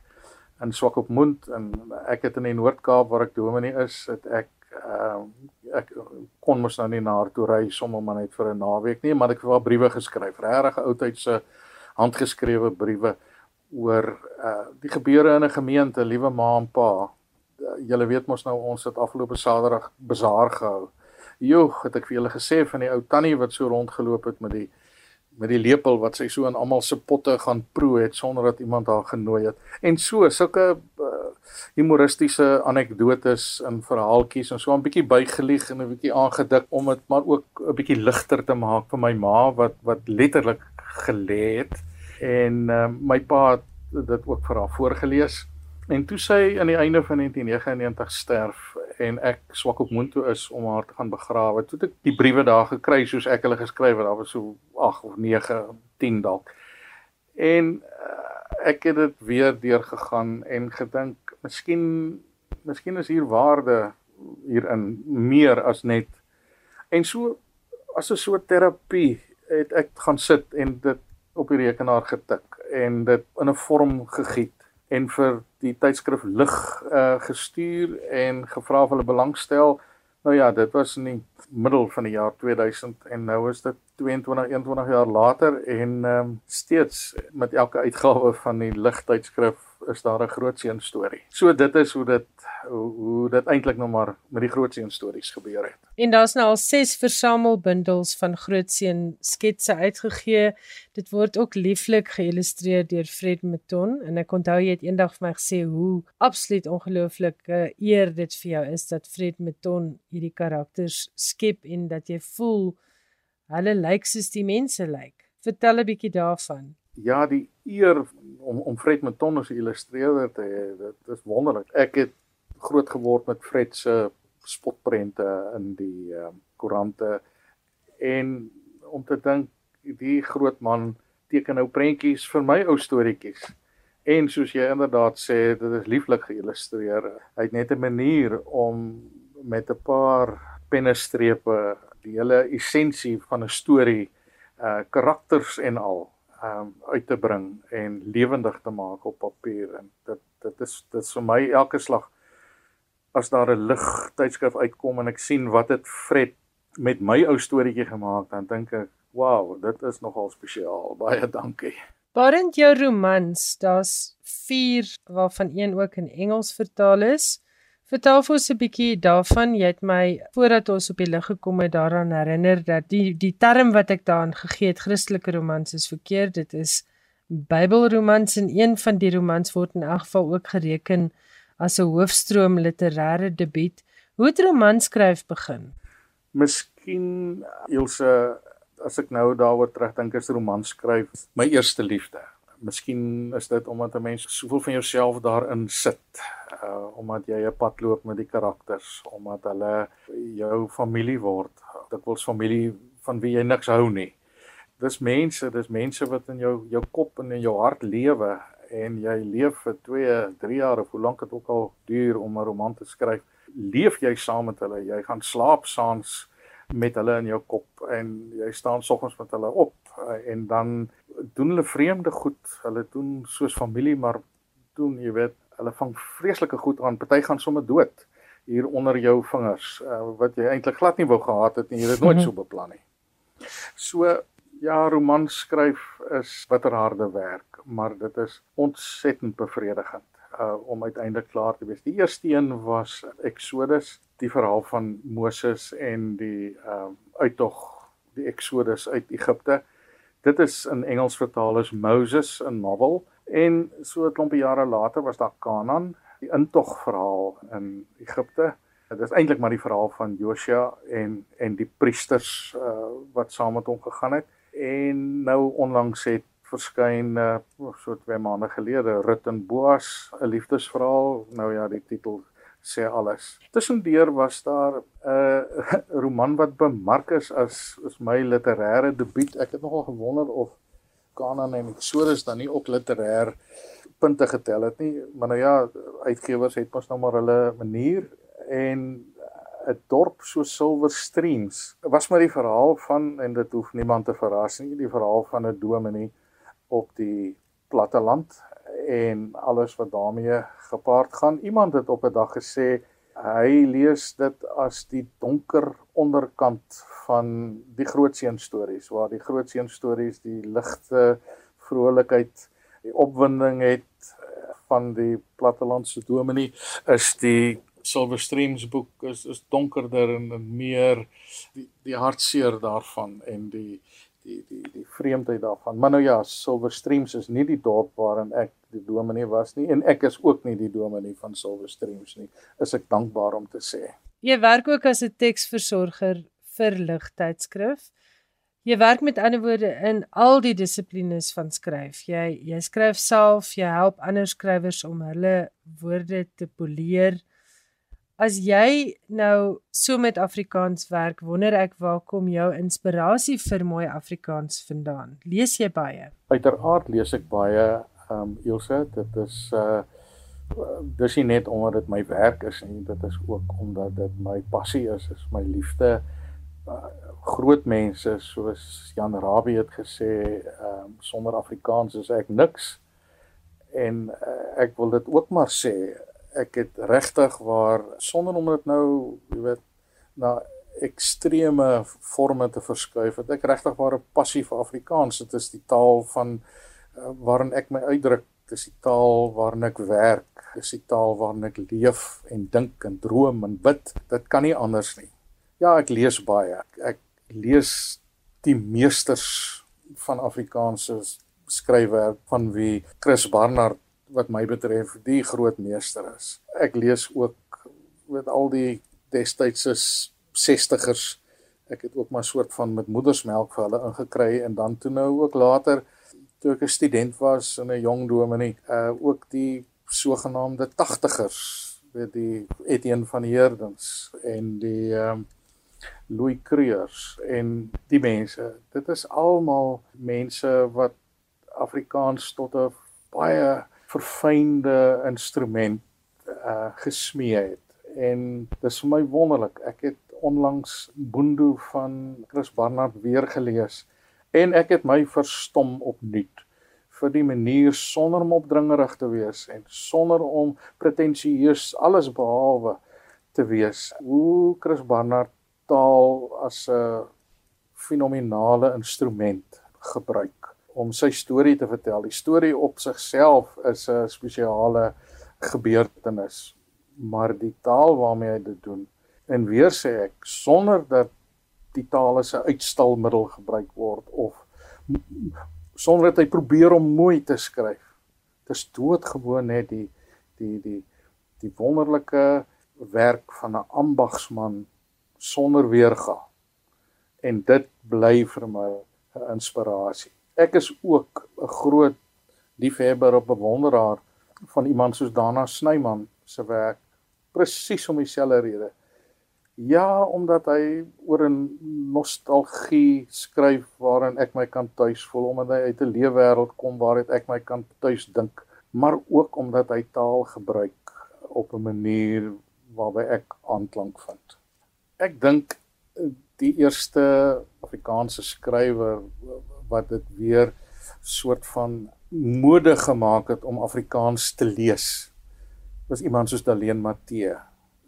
en swak op mond en ek het in die Noord-Kaap waar ek dominee is, het ek uh, ek kon mos nou nie na haar toe ry sommer maar net vir 'n naweek nie, maar ek het wel briewe geskryf, regtig oudtydse handgeskrewe briewe oor uh die gebeure in 'n gemeente, liewe ma en pa. Uh, julle weet mos nou ons het afgelope Saterdag bazaar gehou. Joe, het ek vir julle gesê van die ou tannie wat so rondgeloop het met die met die lepel wat sy so in almal se potte gaan proe het sonder dat iemand haar genooi het. En so sulke uh, humoristiese anekdotes en verhaaltjies en so 'n bietjie bygelieg en 'n bietjie aangedik om dit maar ook 'n bietjie ligter te maak vir my ma wat wat letterlik gelê het en uh, my pa het dit ook vir haar voorgeles. En toe sy aan die einde van 1999 sterf en ek swak op Moonto is om haar te gaan begrawe. Toe het ek die briewe daar gekry soos ek hulle geskryf het. Daar was so 8 of 9, 10 dalk. En uh, ek het dit weer deurgegaan en gedink miskien miskien is hier waarde hierin meer as net en so as 'n soort terapie het ek gaan sit en dit op die rekenaar getik en dit in 'n vorm gegiet en vir die tydskrif lig uh, gestuur en gevra of hulle belangstel. Nou ja, dit was in die middel van die jaar 2000 en nou is dit 22 21 jaar later en um, steeds met elke uitgawe van die lig tydskrif is daar 'n groot seun storie. So dit is hoe dit hoe, hoe dit eintlik nou maar met die groot seun stories gebeur het. En daar's nou al 6 versamelbundels van groot seun sketse uitgegee. Dit word ook lieflik geïllustreer deur Fred Meton en ek onthou jy het eendag vir my gesê hoe absoluut ongelooflike eer dit vir jou is dat Fred Meton hierdie karakters skep en dat jy voel hulle lyk soos die mense lyk. Vertel 'n bietjie daarvan ja, die eer om om Fred Meton as illustreerder te hê, dit is wonderlik. Ek het groot geword met Fred se spotprente in die ehm uh, koerante en om te dink die groot man teken nou prentjies vir my ou storieetjies. En soos jy inderdaad sê, dit is lieflik geïllustreer. Hy het net 'n manier om met 'n paar pennestrepe die hele essensie van 'n storie uh karakters en al um uit te bring en lewendig te maak op papier. En dit dit is dit is vir my elke slag as daar 'n lig tydskrif uitkom en ek sien wat dit Fred met my ou storieetjie gemaak dan dink ek wow dit is nogal spesiaal baie dankie. Barend jou romans daar's 4 waarvan een ook in Engels vertaal is Vertel vir ons 'n bietjie daarvan. Jy het my voordat ons op die lig gekom het daaraan herinner dat die die term wat ek daaraan gegee het, Christelike romans is verkeerd. Dit is Bybelromans en een van die romans word in elk geval ook gereken as 'n hoofstroom literêre debuut. Hoe het romanskryf begin? Miskien Ilse as ek nou daaroor terugdink is romanskryf my eerste liefde. Miskien is dit omdat 'n mens soveel van jouself daarin sit, uh omdat jy 'n pad loop met die karakters, omdat hulle jou familie word. Dit word familie van wie jy niks hou nie. Dis mense, dis mense wat in jou jou kop en in jou hart lewe en jy leef vir 2, 3 jaar of hoe lank dit ook al duur om 'n roman te skryf, leef jy saam met hulle. Jy gaan slaap saans met hulle in jou kop en jy staan soggens met hulle op uh, en dan doen hulle vreemde goed. Hulle doen soos familie, maar doen, jy weet, hulle vang vreeslike goed aan. Party gaan sommer dood hier onder jou vingers uh, wat jy eintlik glad nie wou gehad het en jy het nooit so beplan nie. So ja, romans skryf is bitterharde werk, maar dit is ontsettend bevredigend uh, om uiteindelik klaar te wees. Die eerste een was Exodus, die verhaal van Moses en die uh, uittog die Exodus uit Egipte. Dit is in Engels vertaal as Moses 'n novel en so 'n klompie jare later was daar Kanaan, die intog verhaal in Egipte. Dit is eintlik maar die verhaal van Joshua en en die priesters uh, wat saam met hom gegaan het. En nou onlangs het verskyn uh, so 2 maande gelede Rut en Boas, 'n liefdesverhaal. Nou ja, die titel sê alles. Tussendeur was daar 'n uh, roman wat bemark is as as my literêre debuut. Ek het nogal gewonder of Kanan en Exodus dan nie ook literêr punte getel het nie, maar nou ja, uitgewers het mos nou maar hulle manier en 'n dorp so Silver Streams was maar die verhaal van en dit hoef niemand te verras nie, die verhaal van 'n dominee op die platteland en alles wat daarmee gepaard gaan. Iemand het op 'n dag gesê Hy lees dit as die donker onderkant van die groot seun stories waar die groot seun stories die ligte vrolikheid, die opwinding het van die plattelandse dominee is die Silver Streams boek is is donkerder en meer die die hartseer daarvan en die die die die vreemdheid daarvan. Maar nou ja, Silver Streams is nie die dorp waarin ek die dominee was nie en ek is ook nie die dominee van Silver Streams nie. Is ek dankbaar om te sê. Jy werk ook as 'n teksversorger vir ligtydskrif. Jy werk met ander woorde in al die dissiplines van skryf. Jy jy skryf self, jy help ander skrywers om hulle woorde te poleer. As jy nou so met Afrikaans werk, wonder ek waar kom jou inspirasie vir mooi Afrikaans vandaan? Lees jy baie? Uiteraard lees ek baie, ehm um, Ilse, dit is uh dis nie net omdat dit my werk is nie, dit is ook omdat dit my passie is, is my liefde. Uh, groot mense soos Jan Rabie het gesê, ehm um, sonder Afrikaans is ek niks. En uh, ek wil dit ook maar sê, ek het regtig waar sonder om dit nou, jy weet, na ekstreme forme te verskuif, het ek regtig waar 'n passie vir Afrikaans. Dit is die taal van uh, waarin ek my uitdruk, dit is die taal waarin ek werk, dit is die taal waarin ek leef en dink en droom en bid. Dit kan nie anders nie. Ja, ek lees baie. Ek, ek lees die meesters van Afrikaanse skryfwerk van wie Chris Barnard wat my betref die groot meester is. Ek lees ook met al die destydse 60ers. Ek het ook maar soort van met moedersmelk vir hulle ingekry en dan toe nou ook later toe ek 'n student was in 'n jong dominee, uh ook die sogenaamde 80ers, weet die Etienne van Heerdens en die ehm um, Louis Creers en die mense. Dit is almal mense wat Afrikaans tot 'n baie verfynde instrument uh gesmee het. En dis vir my wonderlik. Ek het onlangs Boendo van Chris Barnard weer gelees en ek het my verstom opnuut vir die manier sonder om opdringerig te wees en sonder om pretensieus alles behalwe te wees. Hoe Chris Barnard taal as 'n fenominale instrument gebruik om sy storie te vertel. Die storie op sigself is 'n spesiale gebeurtenis, maar die taal waarmee hy dit doen en weer sê ek sonder dat die taal as 'n uitstalmiddel gebruik word of sonder dat hy probeer om mooi te skryf. Dit is doodgewoon net die die die die wonderlike werk van 'n ambagsman sonder weerga. En dit bly vir my 'n inspirasie ek is ook 'n groot liefhebber op bewonderaar van iemand soos Dana Snyman se werk presies om dieselfde rede. Ja, omdat hy oor 'n nostalgie skryf waarin ek my kan tuis voel omdat hy uit 'n leefwêreld kom waaruit ek my kan tuis dink, maar ook omdat hy taal gebruik op 'n manier waarby ek aanklank vind. Ek dink die eerste Afrikaanse skrywer wat dit weer soort van mode gemaak het om Afrikaans te lees. Was iemand soos Daleen Matthee.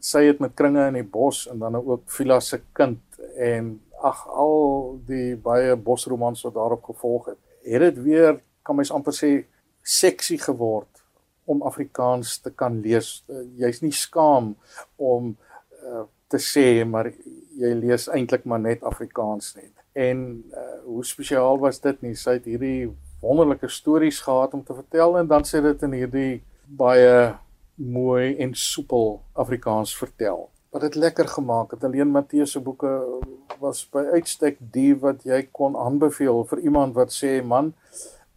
Sy het met kringe in die bos en dan ook Vila se kind en ag al die baie bosromans wat daarop gevolg het. Het dit weer kan mens amper sê seksie geword om Afrikaans te kan lees. Uh, Jy's nie skaam om uh, te sê maar jy lees eintlik maar net Afrikaans net en uh, hoe spesiaal was dit nie? Sy het hierdie wonderlike stories gehad om te vertel en dan sê dit in hierdie baie mooi en soepel Afrikaans vertel. Wat dit lekker gemaak het. Alleen Matteus se boeke was by uitstek die wat jy kon aanbeveel vir iemand wat sê man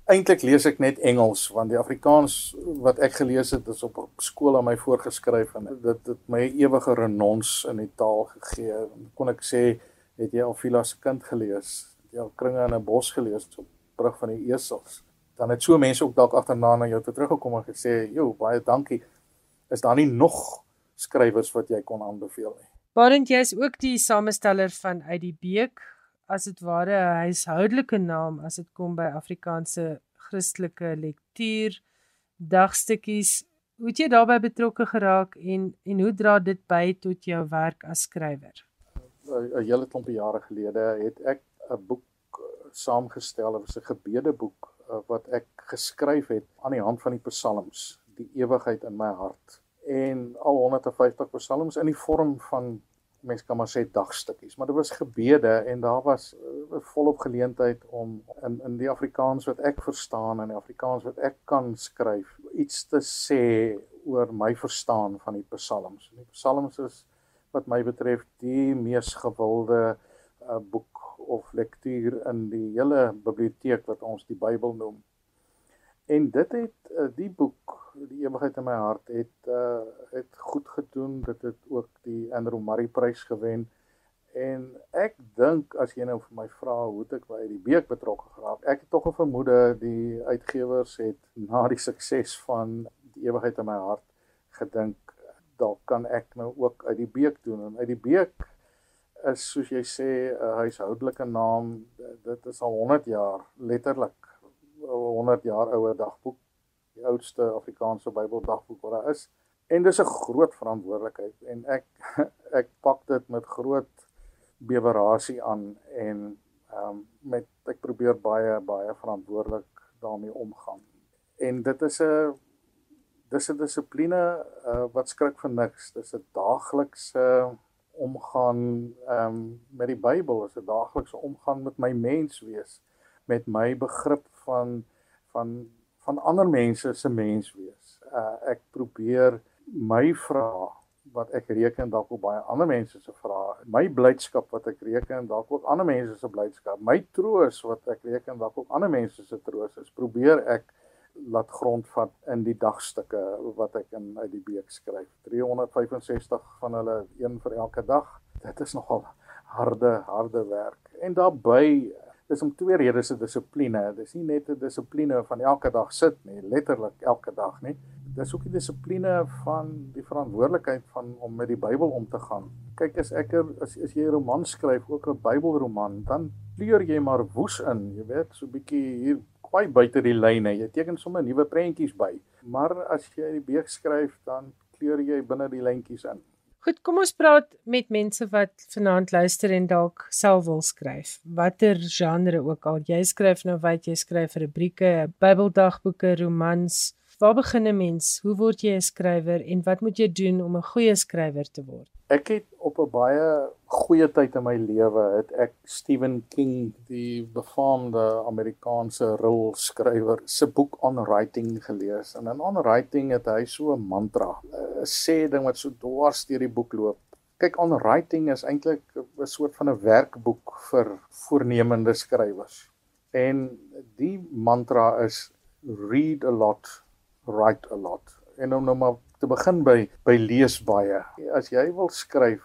eintlik lees ek net Engels want die Afrikaans wat ek gelees het is op skool aan my voorgeskryf en dit het my ewige renons in die taal gegee. Kon ek sê het jy al Vila se kind gelees? Het jy al kringe in 'n bos gelees op brug van die esels? Dan het so mense ook dalk agterna na jou toe teruggekom en gesê, "Jo, baie dankie. Is daar nie nog skrywers wat jy kon aanbeveel nie?" Barend jy is ook die samesteller van uit die Beek, as dit ware 'n huishoudelike naam as dit kom by Afrikaanse Christelike lektuur dagstukkies. Hoe het jy daarbey betrokke geraak en en hoe dra dit by tot jou werk as skrywer? 'n hele klompie jare gelede het ek 'n boek eh, saamgestel, dit was 'n gebedeboek eh, wat ek geskryf het aan die hand van die psalms, die ewigheid in my hart en al 150 psalms in die vorm van mens kan maar sê dagstukkies, maar dit was gebede en daar was uh, volop geleentheid om in in die Afrikaans wat ek verstaan en die Afrikaans wat ek kan skryf iets te sê oor my verstaan van die psalms. Die psalms is wat my betref die mees gewilde uh, boek of lektuur in die hele biblioteek wat ons die Bybel noem. En dit het uh, die boek die ewigheid in my hart het uh het goed gedoen dit het ook die Andrew Murray prys gewen en ek dink as jy nou vir my vra hoe het ek by die beek betrokke geraak ek het tog 'n vermoede die uitgewers het na die sukses van die ewigheid in my hart gedink dalk kan ek nou ook uit die beek doen en uit die beek is soos jy sê 'n huishoudelike naam dit is al 100 jaar letterlik 100 jaar ouer dagboek die oudste Afrikaanse Bybeldagboek wat daar is. En dis 'n groot verantwoordelikheid en ek ek pak dit met groot bewerasie aan en ehm um, met ek probeer baie baie verantwoordelik daarmee omgaan. En dit is 'n dis 'n dissipline uh, wat skrik vir niks. Dis 'n daaglikse omgaan ehm um, met die Bybel, is 'n daaglikse omgaan met my menswees, met my begrip van van van ander mense se mens wees. Uh ek probeer my vrae wat ek reken dalk op baie ander mense se vrae, my blydskap wat ek reken dalk ook ander mense se blydskap, my troos wat ek reken dalk ook ander mense se troos is, probeer ek laat grondvat in die dagstukke wat ek in uit die beek skryf. 365 van hulle een vir elke dag. Dit is nogal harde harde werk. En daarbey dis om twee redes se dissipline. Dis nie net 'n dissipline van elke dag sit nie, letterlik elke dag nie. Dis ook die dissipline van die verantwoordelikheid van om met die Bybel om te gaan. Kyk as ek er, as as jy 'n roman skryf, ook 'n Bybelroman, dan kleur jy maar woes in, jy weet, so 'n bietjie hier kwai buite die lyne. Jy teken sommer nuwe prentjies by. Maar as jy die beek skryf, dan kleur jy binne die lyntjies in. Goed, kom ons praat met mense wat vanaand luister en dalk self wil skryf. Watter genre ook al. Jy skryf nou wat jy skryf rubrieke, Bybeldagboeke, romans. Waar begin 'n mens? Hoe word jy 'n skrywer en wat moet jy doen om 'n goeie skrywer te word? Ek het op 'n baie goeie tyd in my lewe het ek Stephen King, die befaamde Amerikaanse rolskrywer, se boek On Writing gelees. En in On Writing het hy so 'n mantra, 'n sê ding wat so dwars deur die boek loop. Kyk, On Writing is eintlik 'n soort van 'n werkboek vir voornemende skrywers. En die mantra is read a lot write a lot. En nou nou maar te begin by by lees baie. As jy wil skryf,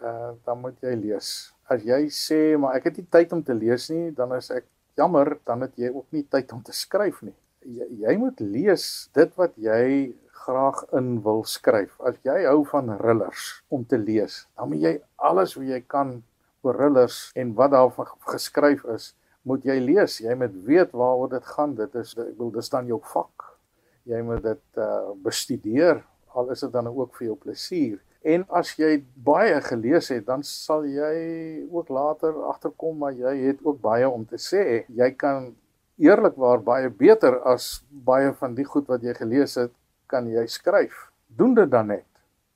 uh, dan moet jy lees. As jy sê maar ek het nie tyd om te lees nie, dan is ek jammer, dan het jy ook nie tyd om te skryf nie. Jy, jy moet lees dit wat jy graag in wil skryf. As jy hou van thrillers om te lees, dan moet jy alles wat jy kan oor thrillers en wat daar geskryf is, moet jy lees. Jy moet weet waaroor dit gaan. Dit is ek bedoel dis dan jou vak jy moet dit uh bestudeer al is dit dan ook vir jou plesier. En as jy baie gelees het, dan sal jy ook later agterkom maar jy het ook baie om te sê. Jy kan eerlikwaar baie beter as baie van die goed wat jy gelees het, kan jy skryf. Doen dit dan net.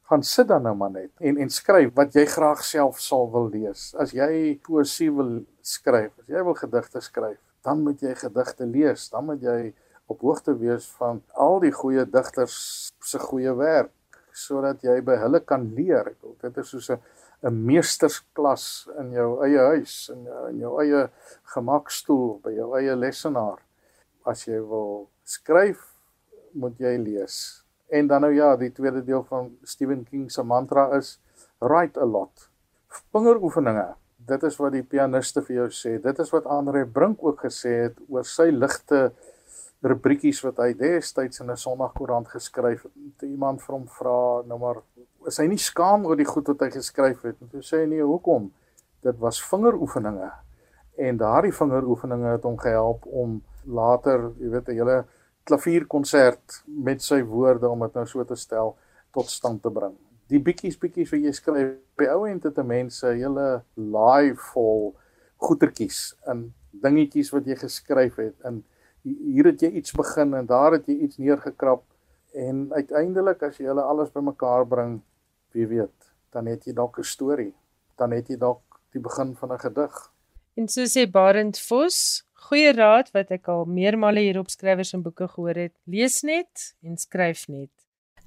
Gaan sit dan nou maar net en en skryf wat jy graag self sal wil lees. As jy poesie wil skryf, as jy wil gedigte skryf, dan moet jy gedigte lees. Dan moet jy op hoogte wees van al die goeie digters se goeie werk sodat jy by hulle kan leer. Ek wil dit is soos 'n 'n meestersklas in jou eie huis in in jou eie gemakstoel by jou eie lesenaar. As jy wil skryf, moet jy lees. En dan nou ja, die tweede deel van Stephen King se mantra is write a lot. Vingeroefeninge. Dit is wat die pianiste vir jou sê. Dit is wat Andre Brink ook gesê het oor sy ligte rubriekies wat hy destyds in 'n Sondagkoerant geskryf het. Toe iemand vir hom vra, nou maar, is hy nie skaam oor die goed wat hy geskryf het nie? Toe sê hy nee, hoekom? Dit was vingeroefeninge. En daardie vingeroefeninge het hom gehelp om later, jy weet, 'n hele klavierkonsert met sy woorde om dit nou so te stel tot stand te bring. Die bietjies bietjies wat jy skryf, by ou en dit mense hele live vol goetertjies in dingetjies wat jy geskryf het en hier het jy iets begin en daar het jy iets neergekrap en uiteindelik as jy hulle alles bymekaar bring, wie weet, dan het jy dalk 'n storie. Dan het jy dalk die begin van 'n gedig. En so sê Barend Vos, goeie raad wat ek al meermale hier op skrywers en boeke gehoor het, lees net en skryf net.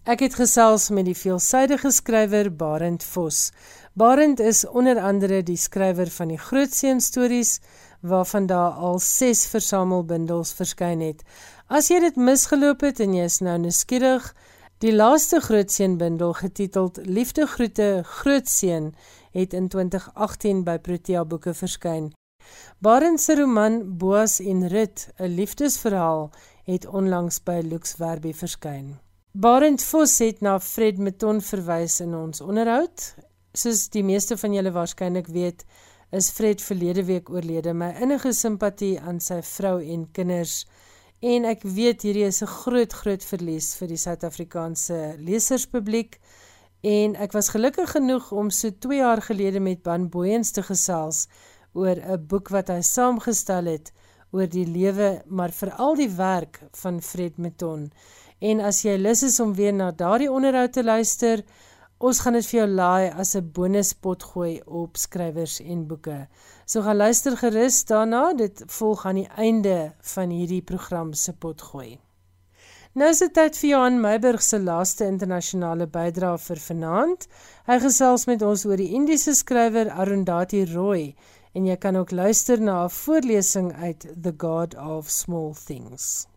Ek het gesels met die veelsidige skrywer Barend Vos. Barend is onder andere die skrywer van die Grootseun stories waarvan daar al 6 versamelbundels verskyn het. As jy dit misgeloop het en jy is nou nuuskierig, die laaste Grootseun-bundel getiteld Liefdegroete Grootseun het in 2018 by Protea Boeke verskyn. Barend se roman Boas en Rut, 'n liefdesverhaal, het onlangs by Lux Werby verskyn. Barend Vos het na Fred Meton verwys in ons onderhoud. Soos die meeste van julle waarskynlik weet, is Fred verlede week oorlede. My innige simpatie aan sy vrou en kinders. En ek weet hierdie is 'n groot groot verlies vir die Suid-Afrikaanse leserspubliek. En ek was gelukkig genoeg om so 2 jaar gelede met Ban Booyens te gesels oor 'n boek wat hy saamgestel het oor die lewe, maar veral die werk van Fred Meton. En as jy lus is om weer na daardie onderhoud te luister, Ons gaan dit vir jou laai as 'n bonuspot gooi op skrywers en boeke. So gaan luister gerus daarna. Dit volg aan die einde van hierdie program se pot gooi. Nou is dit tyd vir Johan Meiburg se laaste internasionale bydrae vir vanaand. Hy gesels met ons oor die Indiese skrywer Arundhati Roy en jy kan ook luister na 'n voorlesing uit The God of Small Things.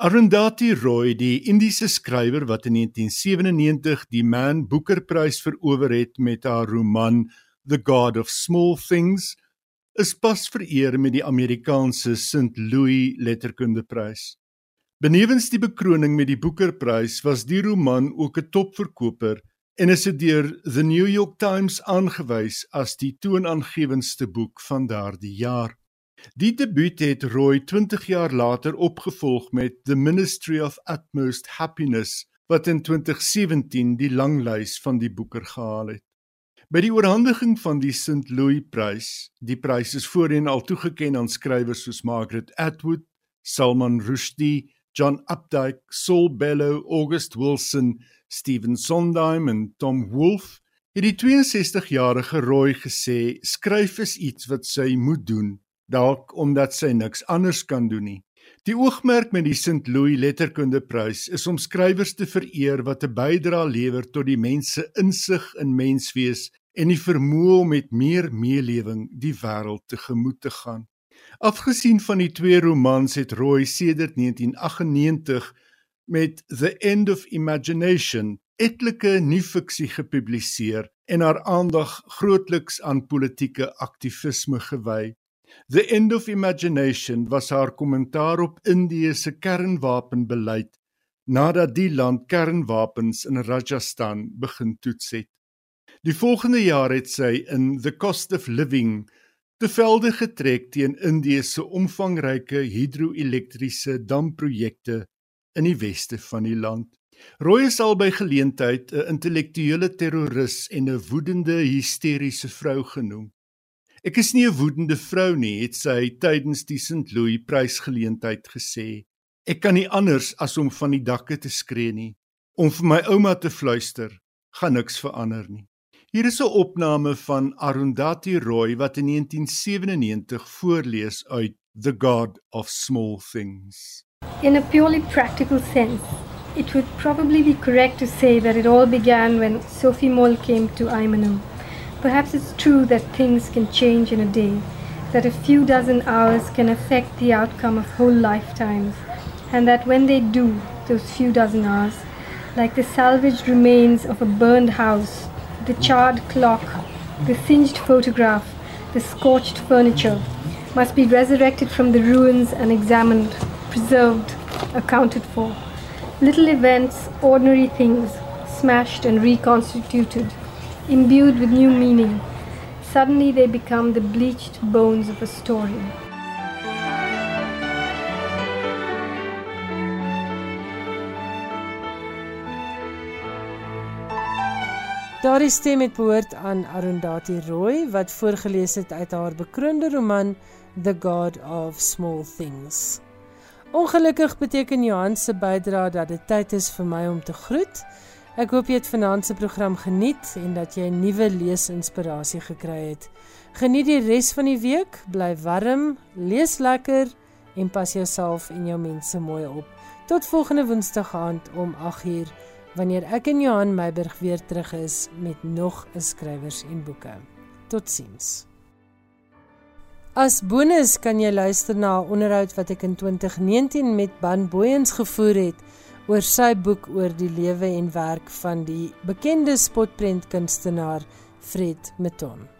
Arundhati Roy, die Indiese skrywer wat in 1997 die Man Booker Prys verower het met haar roman The God of Small Things, is pas vereer met die Amerikaanse St. Louis Letterkundeprys. Benewens die bekroning met die Booker Prys was die roman ook 'n topverkoper en is dit deur The New York Times aangewys as die toonaangewendste boek van daardie jaar. Die debuut het Roy 20 jaar later opgevolg met The Ministry of Utmost Happiness wat in 2017 die langlys van die Booker gehaal het. By die oorhandiging van die St. Louis Prys, die prys is voorheen al toegekend aan skrywers soos Margaret Atwood, Salman Rushdie, John Updike, Saul Bellow, August Wilson, Stephen Sondheim en Tom Wolfe, het die 62-jarige Roy gesê skryf is iets wat sy moet doen dalk omdat sy niks anders kan doen nie. Die oogmerk met die St. Louis Letterkundeprys is om skrywers te vereer wat 'n bydrae lewer tot die mense insig in menswees en die vermoë om met meer meelewing die wêreld tegemoet te gaan. Afgesien van die twee romans het Roy sedert 1998 met The End of Imagination etlike nuwe-fiksie gepubliseer en haar aandag grootliks aan politieke aktivisme gewy. The End of Imagination was haar kommentaar op Indië se kernwapenbeleid nadat die land kernwapens in Rajasthan begin toets het. Die volgende jaar het sy in The Cost of Living te velde getrek teen Indië se omvangryke hidroelektriese damprojekte in die weste van die land. Roy is al by geleentheid 'n intellektuele terroris en 'n woedende hysteriese vrou genoem. Ek is nie 'n woedende vrou nie, het sy tydens die St. Louis prysgeleentheid gesê. Ek kan nie anders as om van die dakke te skree nie, om vir my ouma te fluister, gaan niks verander nie. Hier is 'n opname van Arundhati Roy wat in 1997 voorlees uit The God of Small Things. In a purely practical sense, it would probably be correct to say that it all began when Sophie Moll came to Imanum. Perhaps it's true that things can change in a day, that a few dozen hours can affect the outcome of whole lifetimes, and that when they do, those few dozen hours, like the salvaged remains of a burned house, the charred clock, the singed photograph, the scorched furniture, must be resurrected from the ruins and examined, preserved, accounted for. Little events, ordinary things, smashed and reconstituted imbued with new meaning. Suddenly they become the bleached bones of a story. Daardie stem het behoort aan Arundhati Roy wat voorgeles het uit haar bekroonde roman The God of Small Things. Ongelukkig beteken Johan se bydrae dat dit tyd is vir my om te groet. Ek hoop jy het vanaand se program geniet en dat jy 'n nuwe leesinspirasie gekry het. Geniet die res van die week, bly warm, lees lekker en pas jouself en jou mense mooi op. Tot volgende Woensdag aand om 8uur wanneer ek en Johan Meiburg weer terug is met nog 'n skrywers en boeke. Totsiens. As bonus kan jy luister na 'n onderhoud wat ek in 2019 met Ban Booyens gevoer het oor sy boek oor die lewe en werk van die bekende spotprentkunstenaar Fred Meton.